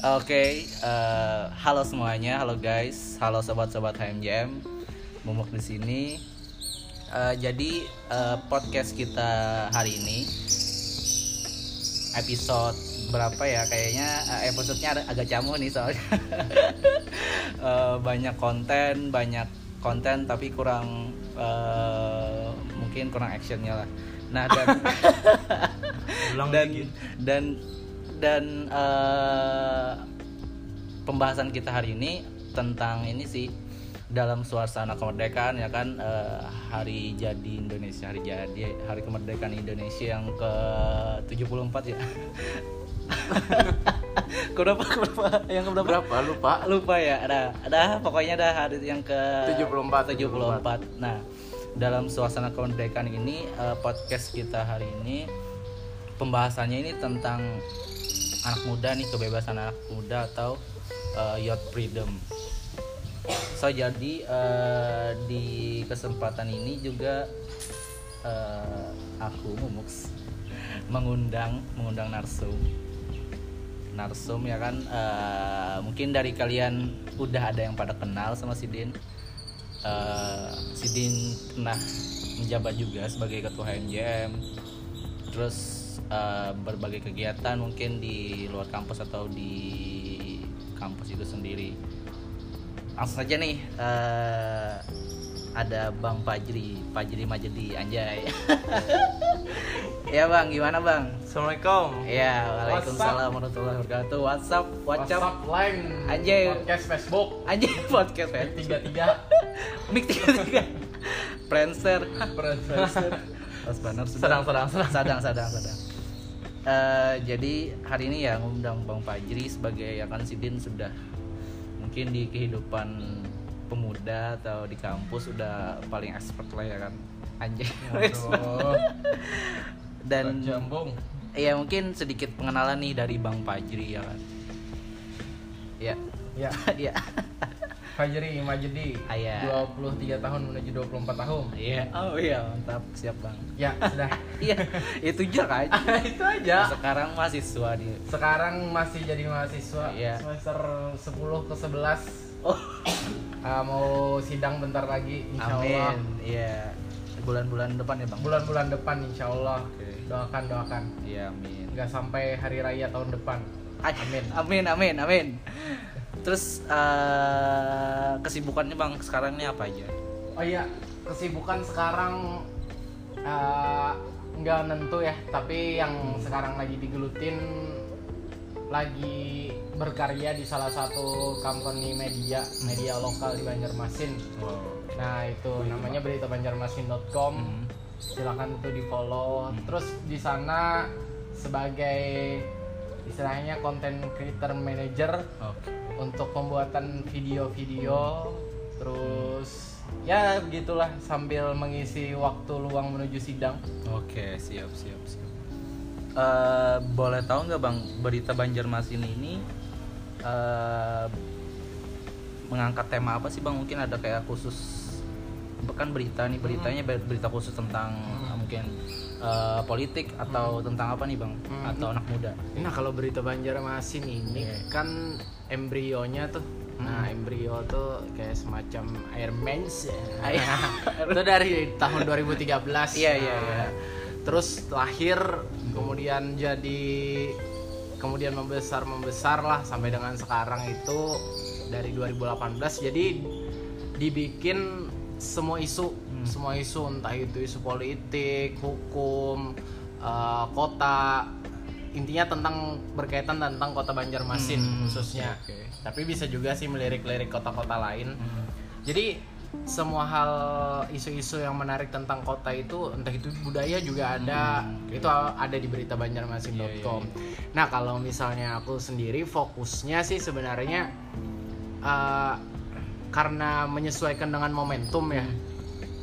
Oke, eh, halo semuanya, halo guys, halo sobat-sobat HMJM, Mumuk di sini. Eh, jadi eh, podcast kita hari ini episode berapa ya? Kayaknya eh, episodenya agak camu nih soalnya Eh, banyak konten, banyak konten tapi kurang eh, mungkin kurang actionnya lah. Nah dan dan dan dan eh, pembahasan kita hari ini tentang ini sih dalam suasana kemerdekaan ya kan eh, hari jadi Indonesia hari jadi hari kemerdekaan Indonesia yang ke 74 ya. Berapa berapa yang ke berapa? Berapa? Lupa? lupa ya. Ada ada pokoknya ada hari yang ke 74, 74 nah dalam suasana kemerdekaan ini eh, podcast kita hari ini pembahasannya ini tentang anak muda nih kebebasan anak muda atau eh, youth freedom. So jadi eh, di kesempatan ini juga eh, aku Mumux mengundang mengundang narsum. Narsum ya kan eh, mungkin dari kalian udah ada yang pada kenal sama Sidin Eh, Sidin pernah menjabat juga sebagai ketua HMJM terus eh, berbagai kegiatan mungkin di luar kampus atau di kampus itu sendiri langsung saja nih eh, ada Bang Fajri Fajri Majedi Anjay ya Bang gimana Bang Assalamualaikum. Ya, Waalaikumsalam warahmatullahi wabarakatuh. WhatsApp, WhatsApp, WhatsApp line. Anjay. Podcast Facebook. anjing podcast ya. Tiga tiga. Mik tiga tiga. Prancer. Pas banner Sedang sedang sedang. sadang sadang sadang. Eh, jadi hari ini ya ngundang Bang Fajri sebagai ya kan Sidin sudah mungkin di kehidupan pemuda atau di kampus udah paling expert lah ya kan. Anjay. Dan jambung. ya mungkin sedikit pengenalan nih dari Bang Fajri ya kan. Ya. Ya, ya Fajri Majedi. Ah, ya. 23 tahun menuju 24 tahun. iya oh iya mantap siap Bang Ya, sudah. iya itu aja kan Itu aja. sekarang mahasiswa di Sekarang masih jadi mahasiswa Iya. semester 10 ke 11. oh Ah, mau sidang bentar lagi insya Allah. amin iya bulan-bulan depan ya Bang Bulan-bulan depan insya Allah. Oke. Doakan doakan. iya amin Nggak sampai hari raya tahun depan. amin amin amin amin terus eh, kesibukannya Bang sekarang ini apa aja Oh iya, kesibukan sekarang eh, nggak nentu ya, tapi yang sekarang lagi digelutin lagi berkarya di salah satu company media, media lokal di Banjarmasin. wow Nah itu namanya beritabanjarmasin.com. Hmm. Silakan tuh di follow. Terus di sana sebagai istilahnya content creator manager oke untuk pembuatan video-video terus ya begitulah sambil mengisi waktu luang menuju sidang Oke, siap, siap, siap. Eh, boleh tahu nggak bang berita Banjarmasin ini eh, mengangkat tema apa sih bang? Mungkin ada kayak khusus bukan berita nih beritanya ber- berita khusus tentang eh, mungkin eh, politik atau tentang apa nih bang? Hmm. Atau anak muda? nah kalau berita Banjarmasin ini Iya. kan embrionya tuh nah embrio tuh kayak semacam air mens itu dari tahun 2013 Iya, iya, iya. Nah, terus lahir kemudian jadi kemudian membesar membesar lah sampai dengan sekarang itu dari 2018 jadi dibikin semua isu semua isu entah itu isu politik hukum eh, kota intinya tentang berkaitan tentang kota Banjarmasin Hmm, khususnya oke. tapi bisa juga sih melirik-lirik kota-kota lain Hmm. jadi semua hal isu-isu yang menarik tentang kota itu entah itu budaya juga ada Hmm, itu ada di berita banjarmasin.com. Iya, iya, Nah kalau misalnya aku sendiri fokusnya sih sebenarnya eh, karena menyesuaikan dengan momentum ya Hmm.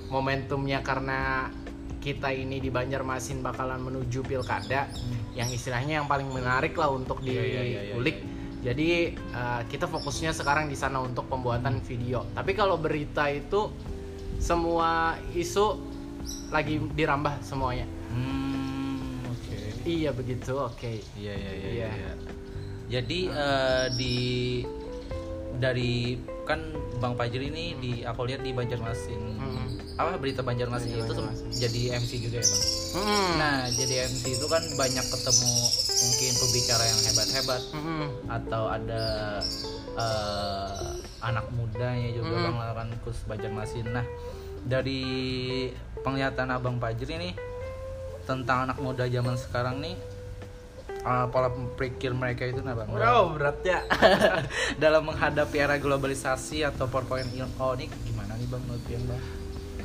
Momentumnya karena kita ini di Banjarmasin bakalan menuju pilkada yang istilahnya yang paling menarik lah untuk Hmm. Iya, iya, iya, iya, diulik iya. jadi uh, kita fokusnya sekarang di sana untuk pembuatan video. Tapi kalau berita itu semua isu lagi dirambah semuanya. Hmm, oke. Iya begitu, oke. Iya iya iya. Iya. iya. Jadi eh, di dari kan Bang Fajri ini di aku lihat di Banjarmasin Mm. apa berita Banjarmasin Berita itu tuh jadi MC juga ya bang. Mm. Nah jadi MC itu kan banyak ketemu mungkin pembicara yang hebat-hebat Mm-mm. atau ada eh, anak mudanya juga Mm. bang Banjarmasin. Nah dari penglihatan abang Fajri nih tentang anak muda zaman sekarang nih eh, pola pikir mereka itu nah bang Wow, berat ya. dalam menghadapi era globalisasi atau 4.0 ini gimana nih bang menurut bang?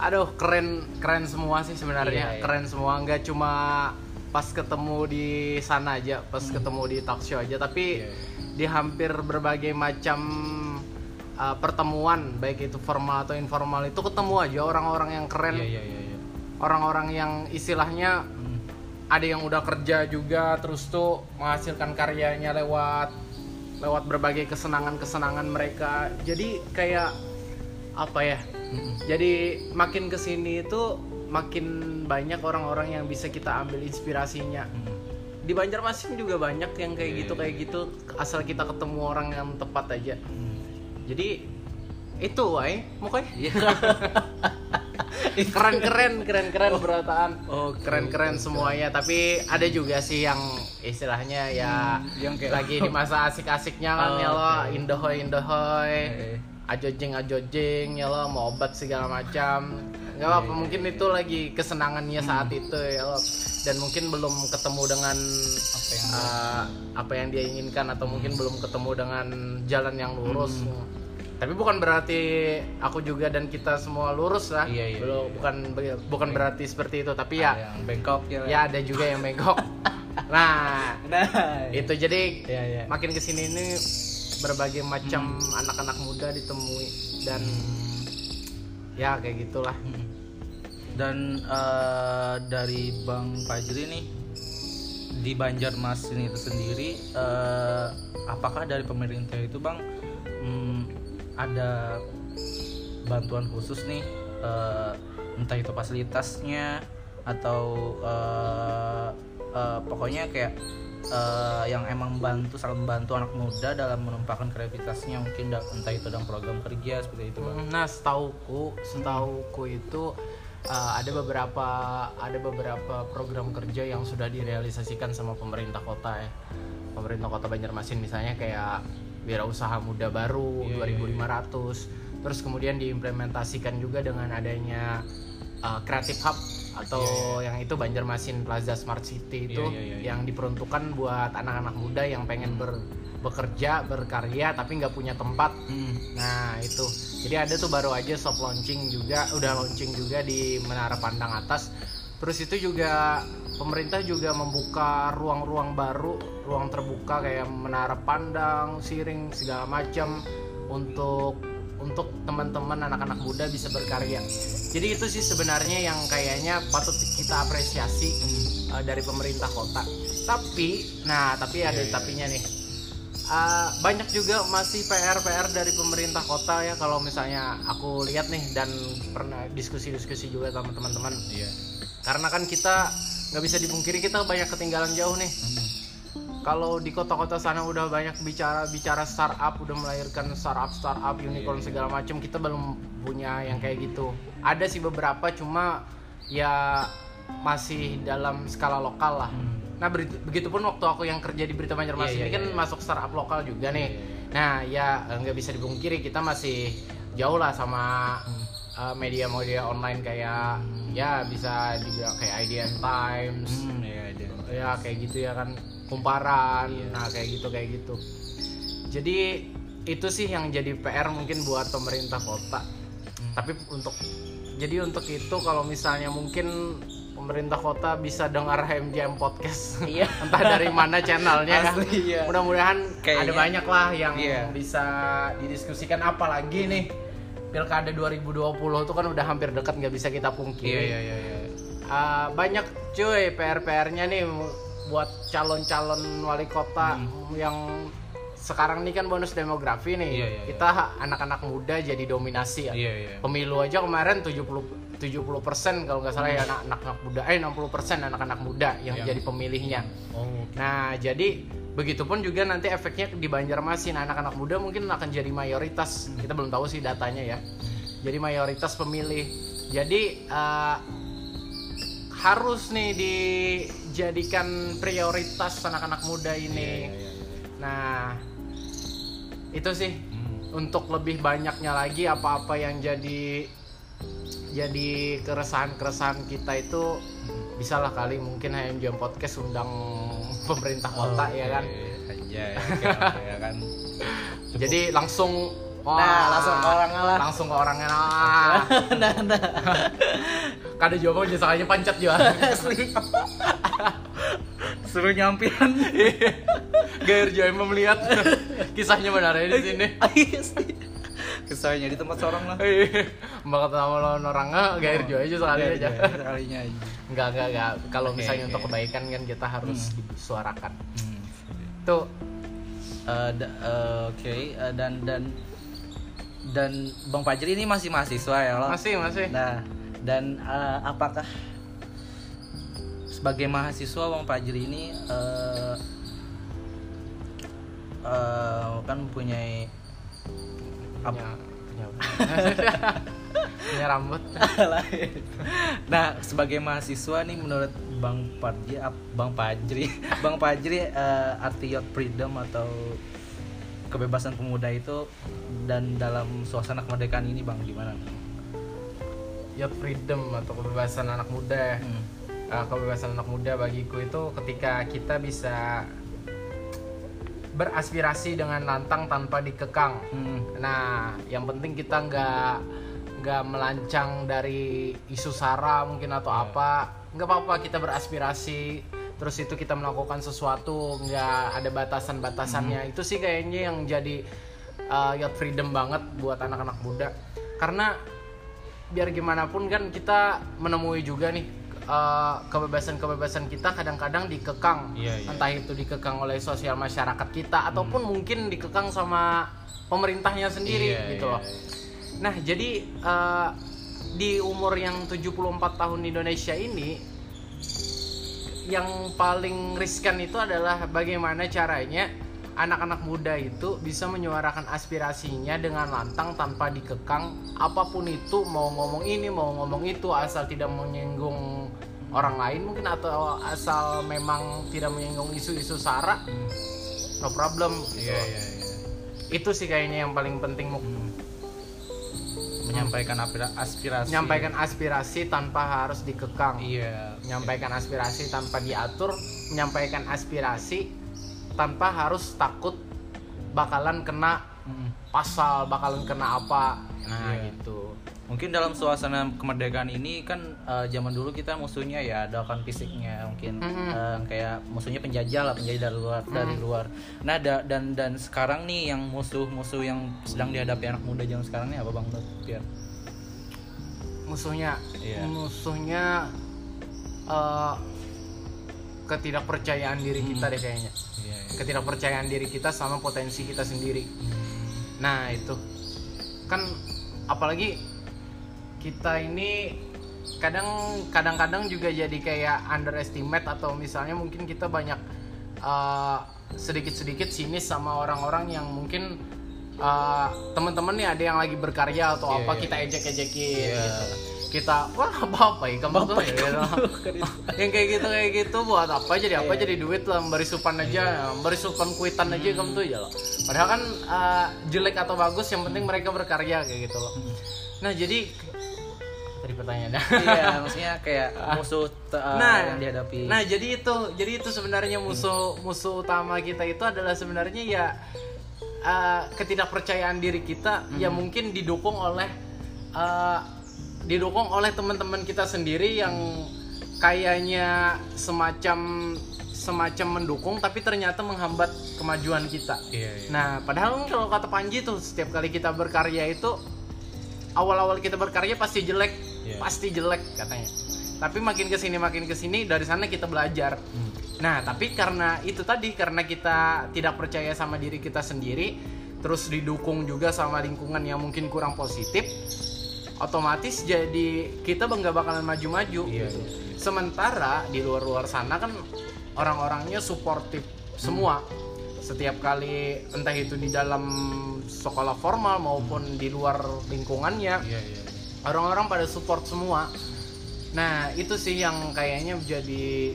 Aduh, keren keren semua sih sebenarnya. Iya, iya. Keren semua, nggak cuma pas ketemu di sana aja, pas ketemu di talk show aja, tapi Hmm. Iya. di hampir berbagai macam uh, pertemuan, baik itu formal atau informal itu ketemu aja orang-orang yang keren, Iya iya iya. iya. orang-orang yang istilahnya Hmm. Ada yang udah kerja juga terus tuh menghasilkan karyanya lewat lewat berbagai kesenangan-kesenangan mereka. Jadi kayak apa ya? Jadi makin ke sini itu makin banyak orang-orang yang bisa kita ambil inspirasinya. Di Banjarmasin juga banyak yang kayak Iya, gitu iya, kayak gitu asal kita ketemu orang yang tepat aja. Mm. Jadi itu wae, mukanya Iya. keren-keren keren-keren berataan. Oh, Keren-keren semuanya, tapi ada juga sih yang istilahnya ya yang kayak lagi di masa asik-asiknya kan Oh, ya lo oke. indohoy indohoy Eh, ajojing ajojing ya lo mau obat segala macam nggak apa Iya, iya, mungkin itu lagi kesenangannya saat itu ya lo dan mungkin belum ketemu dengan apa yang uh, apa yang dia inginkan atau mungkin belum ketemu dengan jalan yang lurus Hmm. Tapi bukan berarti aku juga dan kita semua lurus lah. Iya, iya, Belum- iya. bukan bukan berarti seperti itu tapi ya yang bengkok ya. ya ada juga yang bengkok. Nah nah itu jadi ya ya makin ke sini ini berbagai macam anak-anak muda ditemui dan ya kayak gitulah. Mm. dan eh, dari Bang Fajri nih di Banjarmasin itu sendiri eh, apakah dari pemerintah itu Bang mm, ada bantuan khusus nih eh, entah itu fasilitasnya atau eh, eh, pokoknya kayak eh, yang emang bantu sangat membantu anak muda dalam menumpahkan kreativitasnya mungkin da- entah itu dalam program kerja seperti itu bang. Nah setauku setauku itu uh, ada beberapa ada beberapa program kerja yang sudah direalisasikan sama pemerintah kota ya. Pemerintah kota Banjarmasin misalnya kayak wirausaha muda baru Iya, iya, 2500 terus kemudian diimplementasikan juga dengan adanya uh, Creative Hub atau yang itu Banjarmasin Plaza Smart City itu Iya, iya, iya, iya. yang diperuntukkan buat anak-anak muda yang pengen ber- bekerja berkarya tapi nggak punya tempat Hmm. Nah itu, jadi ada tuh baru aja soft launching juga, udah launching juga di Menara Pandang atas. Terus itu juga pemerintah juga membuka ruang-ruang baru, ruang terbuka kayak Menara Pandang, Siring segala macam untuk untuk teman-teman anak-anak muda bisa berkarya. Jadi itu sih sebenarnya yang kayaknya patut kita apresiasi uh, dari pemerintah kota. Tapi, nah tapi ada Iya, iya. tapinya nih. Uh, banyak juga masih PR-PR dari pemerintah kota ya kalau misalnya aku lihat nih dan pernah diskusi-diskusi juga sama teman-teman iya karena kan kita nggak bisa dipungkiri kita banyak ketinggalan jauh nih Hmm. kalau di kota-kota sana udah banyak bicara bicara startup udah melahirkan startup startup unicorn Iya, iya. segala macam kita belum punya yang kayak gitu ada sih beberapa cuma ya masih dalam skala lokal lah Hmm. Nah, beri- begitupun waktu aku yang kerja di Berita Banjarmasin Iya, iya, ini kan iya, iya. masuk startup lokal juga nih. Iya, Nah, ya nggak bisa dipungkiri kita masih jauh lah sama Eh, media-media online kayak ya bisa juga kayak IDN Times, Hmm, iya, iya. ya kayak gitu ya kan kumparan, Iya. nah kayak gitu kayak gitu. Jadi itu sih yang jadi PR mungkin buat pemerintah kota. Hmm. Tapi untuk jadi untuk itu kalau misalnya mungkin pemerintah kota bisa dengar HMJM podcast. Iya. Entah dari mana channelnya kan. Iya. Mudah-mudahan Kayaknya- ada banyak lah yang Iya. bisa didiskusikan apalagi nih Pilkada 2020 itu kan udah hampir dekat nggak bisa kita pungkiri. iya iya iya iya. Ah, banyak cuy PR-PR-nya nih buat calon-calon wali kota Hmm. yang sekarang ini kan bonus demografi nih. Iya, iya, iya. kita anak-anak muda jadi dominasi ya. Iya, iya. Pemilu aja kemarin 70 70% kalau nggak salah ya anak-anak muda eh 60% anak-anak muda yang Yang- jadi pemilihnya. Oh, Nah, jadi begitupun juga nanti efeknya di Banjarmasin anak-anak muda mungkin akan jadi mayoritas. Kita belum tahu sih datanya ya. Jadi mayoritas pemilih. Jadi eh, harus nih dijadikan prioritas anak-anak muda iya, ini. iya, iya. Nah, itu sih Hmm. untuk lebih banyaknya lagi apa-apa yang jadi jadi keresahan-keresahan kita itu bisa lah kali mungkin HMJM podcast undang pemerintah kota Oh, ya kan. Aja, oke, oke, ya kan. jadi langsung wah, Nah, langsung ke orangnya lah. langsung ke orangnya nah nah, nah. kada jasa aja pancat juga Asli. Suruh nyampian. Gair Joy melihat kisahnya benar ya di sini Asli. Kesahnya di tempat seorang lah. Mbak kata nama lawan orangnya Gair Joy aja sekali Iya, aja iya, Sekalinya aja. Enggak, enggak, enggak. Kalau misalnya untuk kebaikan kan kita harus disuarakan. Hmm. Tuh, Eh, da- eh, Oke, eh, dan dan dan Bang Fajri ini masih mahasiswa ya lo? masih, masih. Nah, dan eh, apakah sebagai mahasiswa Bang Fajri ini eh, eh, kan mempunyai Punya, punya, punya rambut. nah, sebagai mahasiswa nih menurut Bang Fajri, ap- Bang Fajri, Bang Fajri eh, arti youth freedom atau kebebasan pemuda itu dan dalam suasana kemerdekaan ini Bang gimana? Ya freedom atau kebebasan anak muda. Hmm. Eh, kebebasan anak muda bagiku itu ketika kita bisa beraspirasi dengan lantang tanpa dikekang. Hmm. Nah, yang penting kita nggak nggak melancang dari isu sara mungkin atau Iya. apa. Nggak apa-apa kita beraspirasi. Terus itu kita melakukan sesuatu nggak ada batasan-batasannya. Hmm. Itu sih kayaknya yang jadi uh, youth freedom banget buat anak-anak muda. Karena biar gimana pun kan kita menemui juga nih uh, kebebasan-kebebasan kita kadang-kadang dikekang Iya, iya. entah itu dikekang oleh sosial masyarakat kita ataupun mungkin dikekang sama pemerintahnya sendiri Iya, gitu iya, loh. Nah, jadi eh, di umur yang 74 tahun di Indonesia ini yang paling riskan itu adalah bagaimana caranya anak-anak muda itu bisa menyuarakan aspirasinya dengan lantang tanpa dikekang apa pun itu mau ngomong ini mau ngomong itu asal tidak menyinggung orang lain mungkin atau asal memang tidak menyinggung isu-isu sara no problem gitu Iya, loh. iya, iya. itu sih kayaknya yang paling penting Muk. Hmm. Menyampaikan aspirasi. menyampaikan aspirasi tanpa harus dikekang Iya. menyampaikan aspirasi tanpa diatur menyampaikan aspirasi tanpa harus takut bakalan kena Hmm. pasal bakalan kena apa nah Iya. gitu Mungkin dalam suasana kemerdekaan ini kan eh, zaman dulu kita musuhnya ya ada kan fisiknya mungkin Mhm. eh, kayak musuhnya penjajah lah penjajah dari luar dari luar. Nah da- dan dan sekarang nih yang musuh-musuh yang sedang dihadapi anak muda zaman sekarang nih apa bang Pian? musuhnya Iya. musuhnya eh, ketidakpercayaan diri kita deh kayaknya Iya. ketidakpercayaan diri kita sama potensi kita sendiri nah itu kan apalagi kita ini kadang kadang-kadang juga jadi kayak underestimate atau misalnya mungkin kita banyak uh, sedikit-sedikit sinis sama orang-orang yang mungkin uh, teman-teman nih ada yang lagi berkarya atau Iya, apa iya, kita iya. ejek-ejekin Iya. gitu. Kita wah apa apa ya kamu tuh gitu. yang kayak gitu kayak gitu buat apa jadi apa Iya. jadi duit lah beri supan aja beri supan kuitan aja kamu tuh ya loh. Padahal kan uh, jelek atau bagus yang penting mereka berkarya kayak gitu loh. Nah jadi tadi pertanyaannya. Iya maksudnya kayak musuh eh, nah yang dihadapi. nah jadi itu jadi itu sebenarnya musuh musuh utama kita itu adalah sebenarnya ya uh, ketidakpercayaan diri kita Hmm. yang mungkin didukung oleh uh, didukung oleh teman-teman kita sendiri yang kayaknya semacam semacam mendukung tapi ternyata menghambat kemajuan kita iya, iya. Nah, padahal kalau kata Panji tuh setiap kali kita berkarya itu awal-awal kita berkarya pasti jelek, Iya. pasti jelek katanya. Tapi makin ke sini makin ke sini dari sana kita belajar. Hmm. Nah, tapi karena itu tadi karena kita tidak percaya sama diri kita sendiri, terus didukung juga sama lingkungan yang mungkin kurang positif, otomatis jadi kita nggak bakalan maju-maju. Iya, gitu. iya. Sementara di luar-luar sana kan orang-orangnya suportif semua. Setiap kali entah itu di dalam sekolah formal maupun di luar lingkungannya, Iya, iya. orang-orang pada support semua. Nah, itu sih yang kayaknya jadi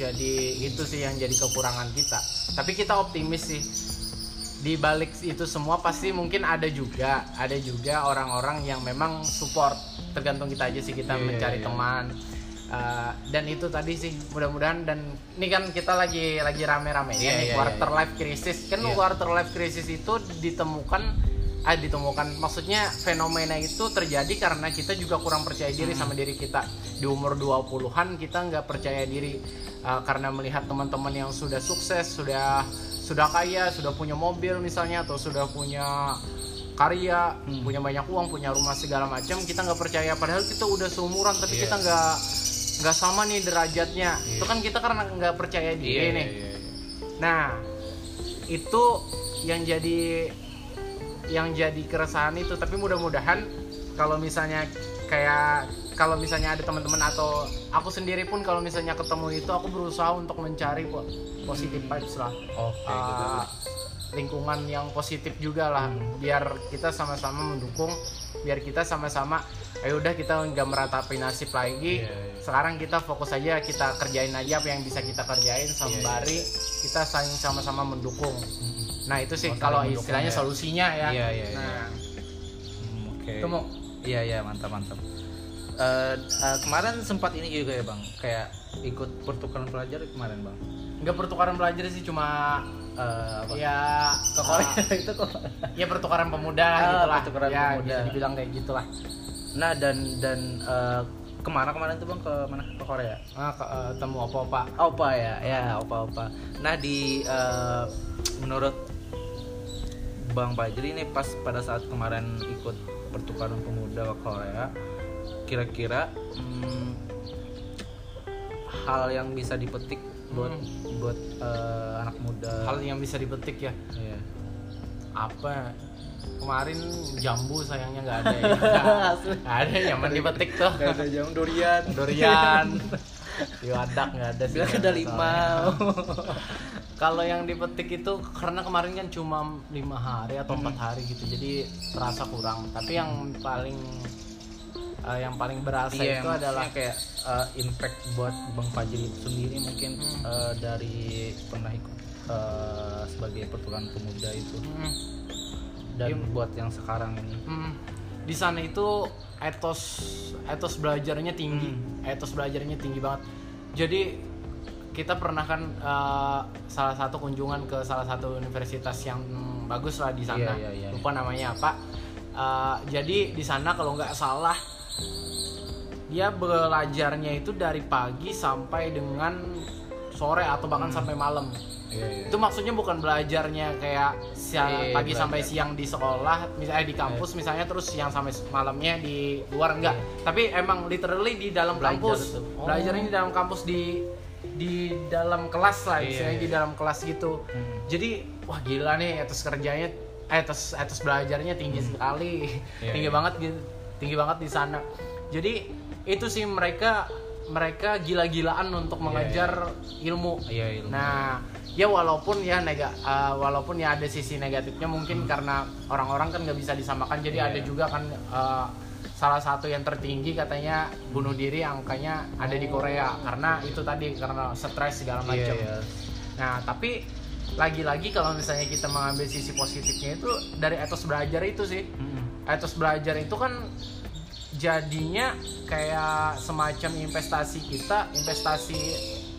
jadi itu sih yang jadi kekurangan kita. Tapi kita optimis sih. Di balik itu semua pasti mungkin ada juga, ada juga orang-orang yang memang support. Tergantung kita aja sih kita Iya, iya, mencari iya. teman. Uh, dan itu tadi sih mudah-mudahan dan ini kan kita lagi lagi rame-rame Iya, nih iya, quarter iya. life crisis kan Iya. quarter life crisis itu ditemukan ah ditemukan maksudnya fenomena itu terjadi karena kita juga kurang percaya diri sama diri kita di umur 20-an kita nggak percaya diri uh, karena melihat teman-teman yang sudah sukses sudah sudah kaya sudah punya mobil misalnya atau sudah punya karya punya banyak uang punya rumah segala macam kita nggak percaya padahal kita udah seumuran tapi Iya. kita nggak nggak sama nih derajatnya itu kan kita karena nggak percaya diri Iya, nih iya, iya. Nah, itu yang jadi yang jadi keresahan itu. Tapi mudah-mudahan kalau misalnya kayak kalau misalnya ada teman-teman atau aku sendiri pun kalau misalnya ketemu itu aku berusaha untuk mencari po- positive vibes lah. Oke, Uh, lingkungan yang positif juga lah biar kita sama-sama mendukung biar kita sama-sama ayo udah kita nggak meratapi nasib lagi Iya, iya. sekarang kita fokus aja kita kerjain aja apa yang bisa kita kerjain sembari kita saling sama-sama mendukung nah itu sih kalau istilahnya ya. solusinya ya Iya, iya, iya. nah Hmm, Oke. itu mau Iya iya mantap mantap. Eh, eh, kemarin sempat ini juga ya bang, kayak ikut pertukaran pelajar kemarin bang. nggak pertukaran belajar sih cuma Eh, apa? ya Ke Korea itu kok. ya pertukaran pemuda Ah, gitu lah pertukaran ya pemuda. bisa dibilang kayak gitulah Nah dan dan eh, ke mana kemarin tuh bang ke mana ke Korea? nah, ke- eh, temu apa-apa Opa ya, ya opa opa. Nah di eh, menurut Bang Fajri ini pas pada saat kemarin ikut pertukaran pemuda ke Korea, kira-kira hmm, hal yang bisa dipetik buat buat eh, anak muda. hal yang bisa dipetik ya? Iya. apa? Kemarin jambu sayangnya nggak ada ya. Nggak ada yang dipetik tuh. Gak ada jam durian. durian. Yuadak nggak ada sih ada lima. kalau yang dipetik itu karena kemarin kan cuma lima hari atau empat hari gitu jadi terasa kurang. Tapi yang paling eh, yang paling berasa Iya, itu adalah kayak eh, impact buat Bang Fajri itu sendiri mungkin Hmm. eh, dari pernah ikut eh, sebagai pertukaran pemuda itu hmm, dan Iya. buat yang sekarang ini. hmm, di sana itu etos etos belajarnya tinggi Hmm. etos belajarnya tinggi banget jadi kita pernah kan eh, salah satu kunjungan ke salah satu universitas yang bagus lah di sana Iya, iya, iya. lupa namanya apa Eh, jadi di sana kalau nggak salah dia belajarnya itu dari pagi sampai dengan sore atau bahkan Hmm. sampai malam Iya, iya. itu maksudnya bukan belajarnya kayak siang, Iya, pagi belajar. sampai siang di sekolah misalnya di kampus misalnya terus siang sampai malamnya di luar enggak tapi emang literally di dalam Belajar kampus. Oh. belajarnya di dalam kampus di di dalam kelas lah Iya, istilahnya iya. di dalam kelas gitu Hmm. jadi wah gila nih etos kerjanya eh etos etos belajarnya tinggi sekali Hmm. Iya, tinggi iya. banget gitu tinggi banget di sana jadi itu sih mereka mereka gila-gilaan untuk mengejar ilmu Iya, ilmu. Nah, ya walaupun ya nega, uh, walaupun ya ada sisi negatifnya mungkin karena orang-orang kan nggak bisa disamakan. Jadi Iya. ada juga kan uh, salah satu yang tertinggi katanya bunuh diri angkanya ada di Korea karena itu tadi karena stres segala Oh. Iya, macam. iya. Nah, tapi lagi-lagi kalau misalnya kita mengambil sisi positifnya itu dari etos belajar itu sih. Mm-mm. Etos belajar itu kan jadinya kayak semacam investasi kita, investasi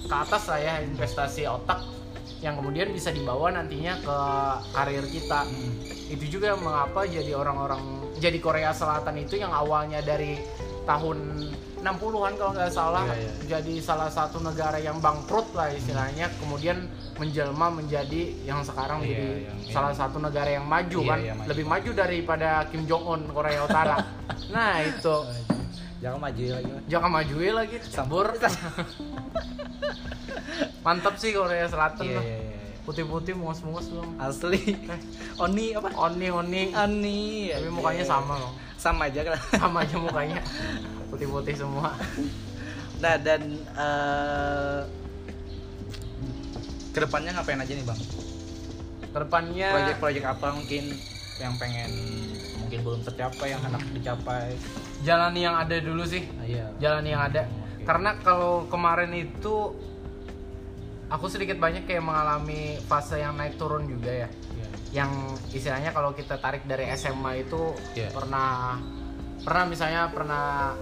ke atas lah ya, investasi otak yang kemudian bisa dibawa nantinya ke karir kita. Mm. Itu juga mengapa jadi orang-orang jadi Korea Selatan itu yang awalnya dari tahun 60-an kalau nggak salah Iya, iya. jadi salah satu negara yang bangkrut lah istilahnya kemudian menjelma menjadi yang sekarang Iya, jadi yang- salah satu negara yang maju Iya, kan iya, maju. lebih maju daripada Kim Jong Un Korea Utara nah itu Jangan maju lagi. Jangan maju lagi Sambur. mantap sih Korea Selatan Iya lah iya iya. putih-putih mungus-mungus dong Asli. Oni apa? oni oni Oni. tapi mukanya sama loh Sama aja kan. sama aja mukanya putih-putih semua Nah dan eh ke depannya ngapain aja nih bang? ke depannya Proyek-proyek apa mungkin yang pengen mungkin belum tercapai yang hendak dicapai? jalani yang ada dulu sih Ah, iya. jalan yang ada Oke. karena kalau kemarin itu aku sedikit banyak kayak mengalami fase yang naik turun juga ya Iya. yang istilahnya kalau kita tarik dari SMA itu Iya. pernah pernah misalnya pernah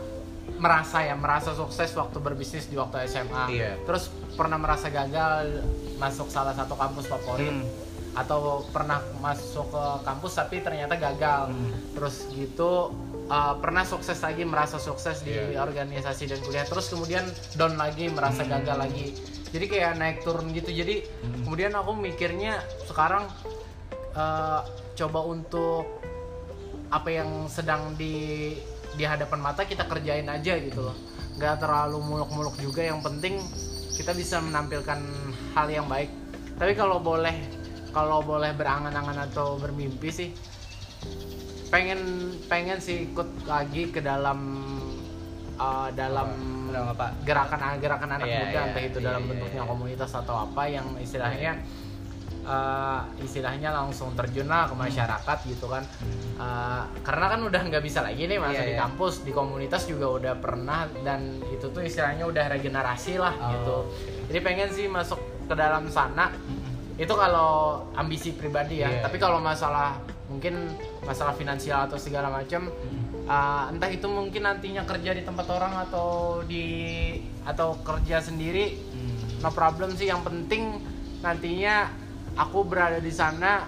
merasa ya merasa sukses waktu berbisnis di waktu SMA Iya. terus pernah merasa gagal masuk salah satu kampus favorit Hmm. atau pernah masuk ke kampus tapi ternyata gagal Hmm. terus gitu uh, pernah sukses lagi merasa sukses di Iya. organisasi dan kuliah terus kemudian down lagi merasa Hmm. gagal lagi jadi kayak naik turun gitu jadi Hmm. kemudian aku mikirnya sekarang uh, coba untuk apa yang sedang di di hadapan mata kita kerjain aja gitu loh nggak terlalu muluk-muluk juga yang penting kita bisa menampilkan hal yang baik tapi kalau boleh kalau boleh berangan-angan atau bermimpi sih pengen pengen sih ikut lagi ke dalam uh, dalam apa? gerakan gerakan anak Iya, muda iya, entah itu iya, dalam iya, bentuknya iya. komunitas atau apa yang istilahnya uh, istilahnya langsung terjun lah ke masyarakat gitu kan Uh, karena kan udah nggak bisa lagi nih masa di iya. kampus di komunitas juga udah pernah dan itu tuh istilahnya udah regenerasi lah Oh, gitu jadi pengen sih masuk ke dalam sana itu kalau ambisi pribadi ya Iya, tapi iya. kalau masalah mungkin masalah finansial atau segala macam uh, entah itu mungkin nantinya kerja di tempat orang atau di atau kerja sendiri Hmm. no problem sih yang penting nantinya aku berada di sana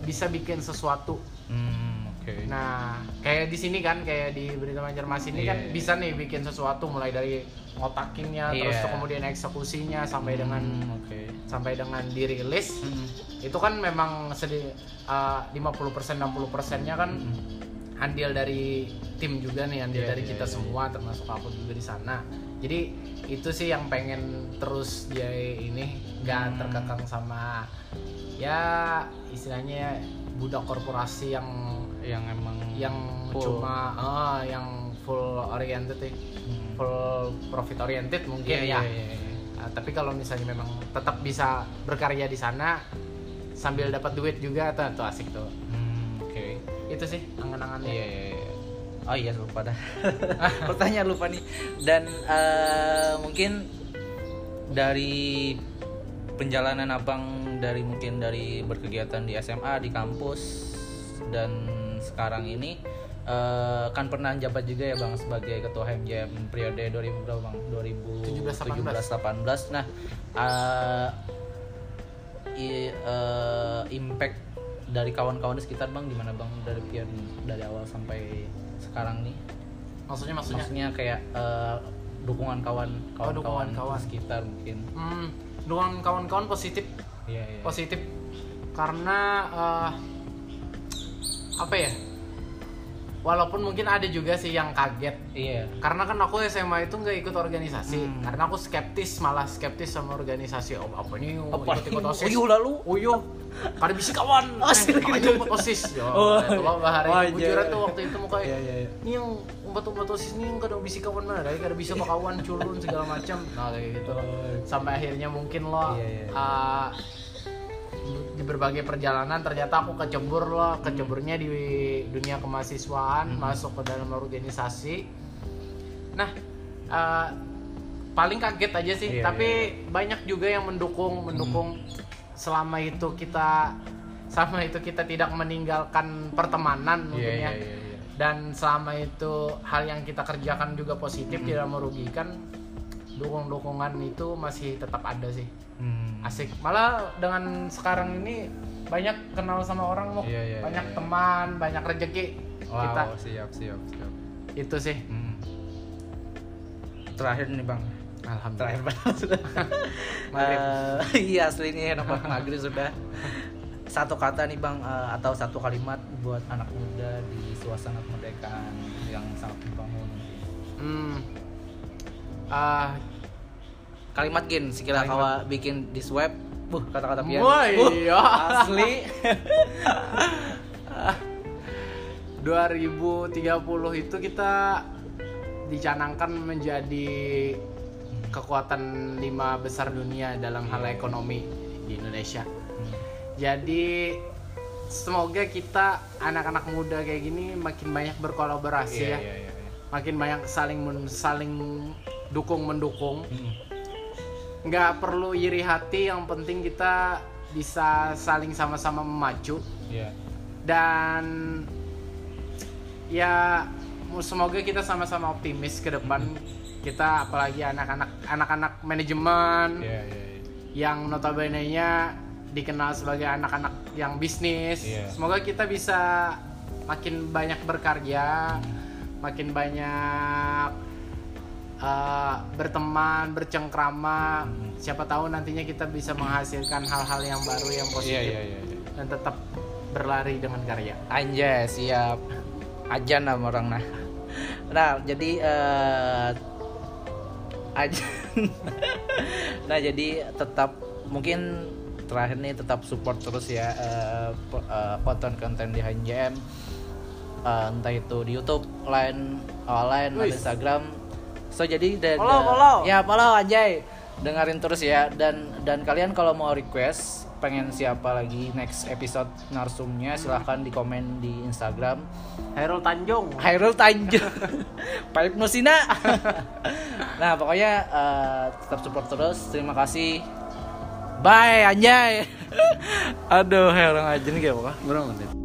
bisa bikin sesuatu Hmm, oke. nah kayak di sini kan kayak di berita Banjarmasin ini Iya, kan iya. bisa nih bikin sesuatu mulai dari ngotakinnya Iya. terus kemudian eksekusinya sampai dengan Hmm, oke. sampai dengan dirilis Hmm. itu kan memang sedi uh, 50% 60 persennya kan andil dari tim juga nih andil Iya, dari iya, kita iya, semua termasuk aku juga di sana jadi itu sih yang pengen terus dia ini Hmm. Nggak terkekang sama ya istilahnya budak korporasi yang yang emang yang full. cuma ah, yang full oriented ya Hmm. full profit oriented mungkin Iya, ya iya, iya, iya. Nah, tapi kalau misalnya memang tetap bisa berkarya di sana sambil dapat duit juga tuh, tuh asik tuh. Hmm, oke. Itu sih angan-angannya. Iya, iya, iya. Oh iya lupa dah. Pertanyaan lupa nih. Dan eh, mungkin dari penjalanan abang dari mungkin dari berkegiatan di SMA di kampus dan sekarang ini eh, kan pernah jabat juga ya bang sebagai ketua HMJM periode 2000 berapa bang? 2017 18 nah eh, i- eh, impact dari kawan-kawan di sekitar bang gimana bang dari pian dari awal sampai sekarang nih? Maksudnya maksudnya? Maksudnya kayak eh, dukungan kawan Oh, kawan-kawan dukungan kawan. sekitar mungkin. Hmm, dengan kawan-kawan positif. Iya iya. Positif. Karena eh, apa ya? Walaupun mungkin ada juga sih yang kaget iya karena kan aku SMA itu nggak ikut organisasi Hmm. karena aku skeptis malah skeptis sama organisasi oh, apa nih apa ikut ikut osis Uyuh lalu Uyuh, kada bisa kawan. Osis Eh, gitu. aja buat osis. Yo, Oh, mah bahari. oh, iya. tuh waktu itu mukanya. iya iya iya. Ini yang umpat-umpat osis ini yang kada bisa kawan mana, kada bisa kawan culun segala macam. Nah, kayak gitu. Sampai akhirnya mungkin lo Iya, iya. uh, di berbagai perjalanan ternyata aku kecebur loh, keceburnya di dunia kemahasiswaan, masuk ke dalam organisasi. Nah, uh, paling kaget aja sih, Iya, tapi banyak juga yang mendukung, mendukung selama itu kita sama itu kita tidak meninggalkan pertemanan mungkin Iya, ya. iya, iya, iya. Dan selama itu hal yang kita kerjakan juga positif tidak merugikan, dukung-dukungan itu masih tetap ada sih. Hmm. Asik. Malah dengan sekarang ini banyak kenal sama orang loh. Iya, iya, banyak iya, iya. teman, banyak rezeki Wow, kita. siap siap siap Itu sih. Hmm. terakhir nih bang Alhamdulillah. terakhir banget sudah iya asli nih nampak maghrib sudah satu kata nih bang eh, atau satu kalimat buat anak muda di suasana kemerdekaan yang sangat membangun Hmm. Ah, kalimat gin sekira kawa bikin di web buh kata-kata pian Wah, Buh, iya. asli 2030 itu kita dicanangkan menjadi kekuatan lima besar dunia dalam hal ekonomi di Indonesia. Jadi semoga kita anak-anak muda kayak gini makin banyak berkolaborasi Iya, ya, iya, iya, iya. makin banyak saling saling dukung mendukung. Mm. Nggak perlu iri hati, yang penting kita bisa saling sama-sama memacu Iya. dan ya semoga kita sama-sama optimis ke depan kita apalagi anak-anak anak-anak manajemen Iya, iya, iya. yang notabene-nya dikenal sebagai anak-anak yang bisnis Iya. semoga kita bisa makin banyak berkarya makin banyak uh, berteman bercengkrama siapa tahu nantinya kita bisa menghasilkan hal-hal yang baru yang positif iya, iya, iya. dan tetap berlari dengan karya Anjay, siap. Ajan nama orang nah. Nah, jadi eh ajan. nah, jadi tetap mungkin terakhir nih tetap support terus ya eh, po- eh, konten-konten di HNJM Eh, entah itu di YouTube, line, oh, line, Wih. Instagram. So jadi da- Follow, da- follow. Ya, follow anjay. Dengerin terus ya. Dan dan kalian kalau mau request pengen siapa lagi next episode narsumnya silahkan di komen di Instagram. Hairul Tanjung. Hairul Tanjung. Pak Ibnu Sina nah pokoknya eh, tetap support terus. Terima kasih. Bye anjay. Aduh aja nih kayak apa? Berapa menit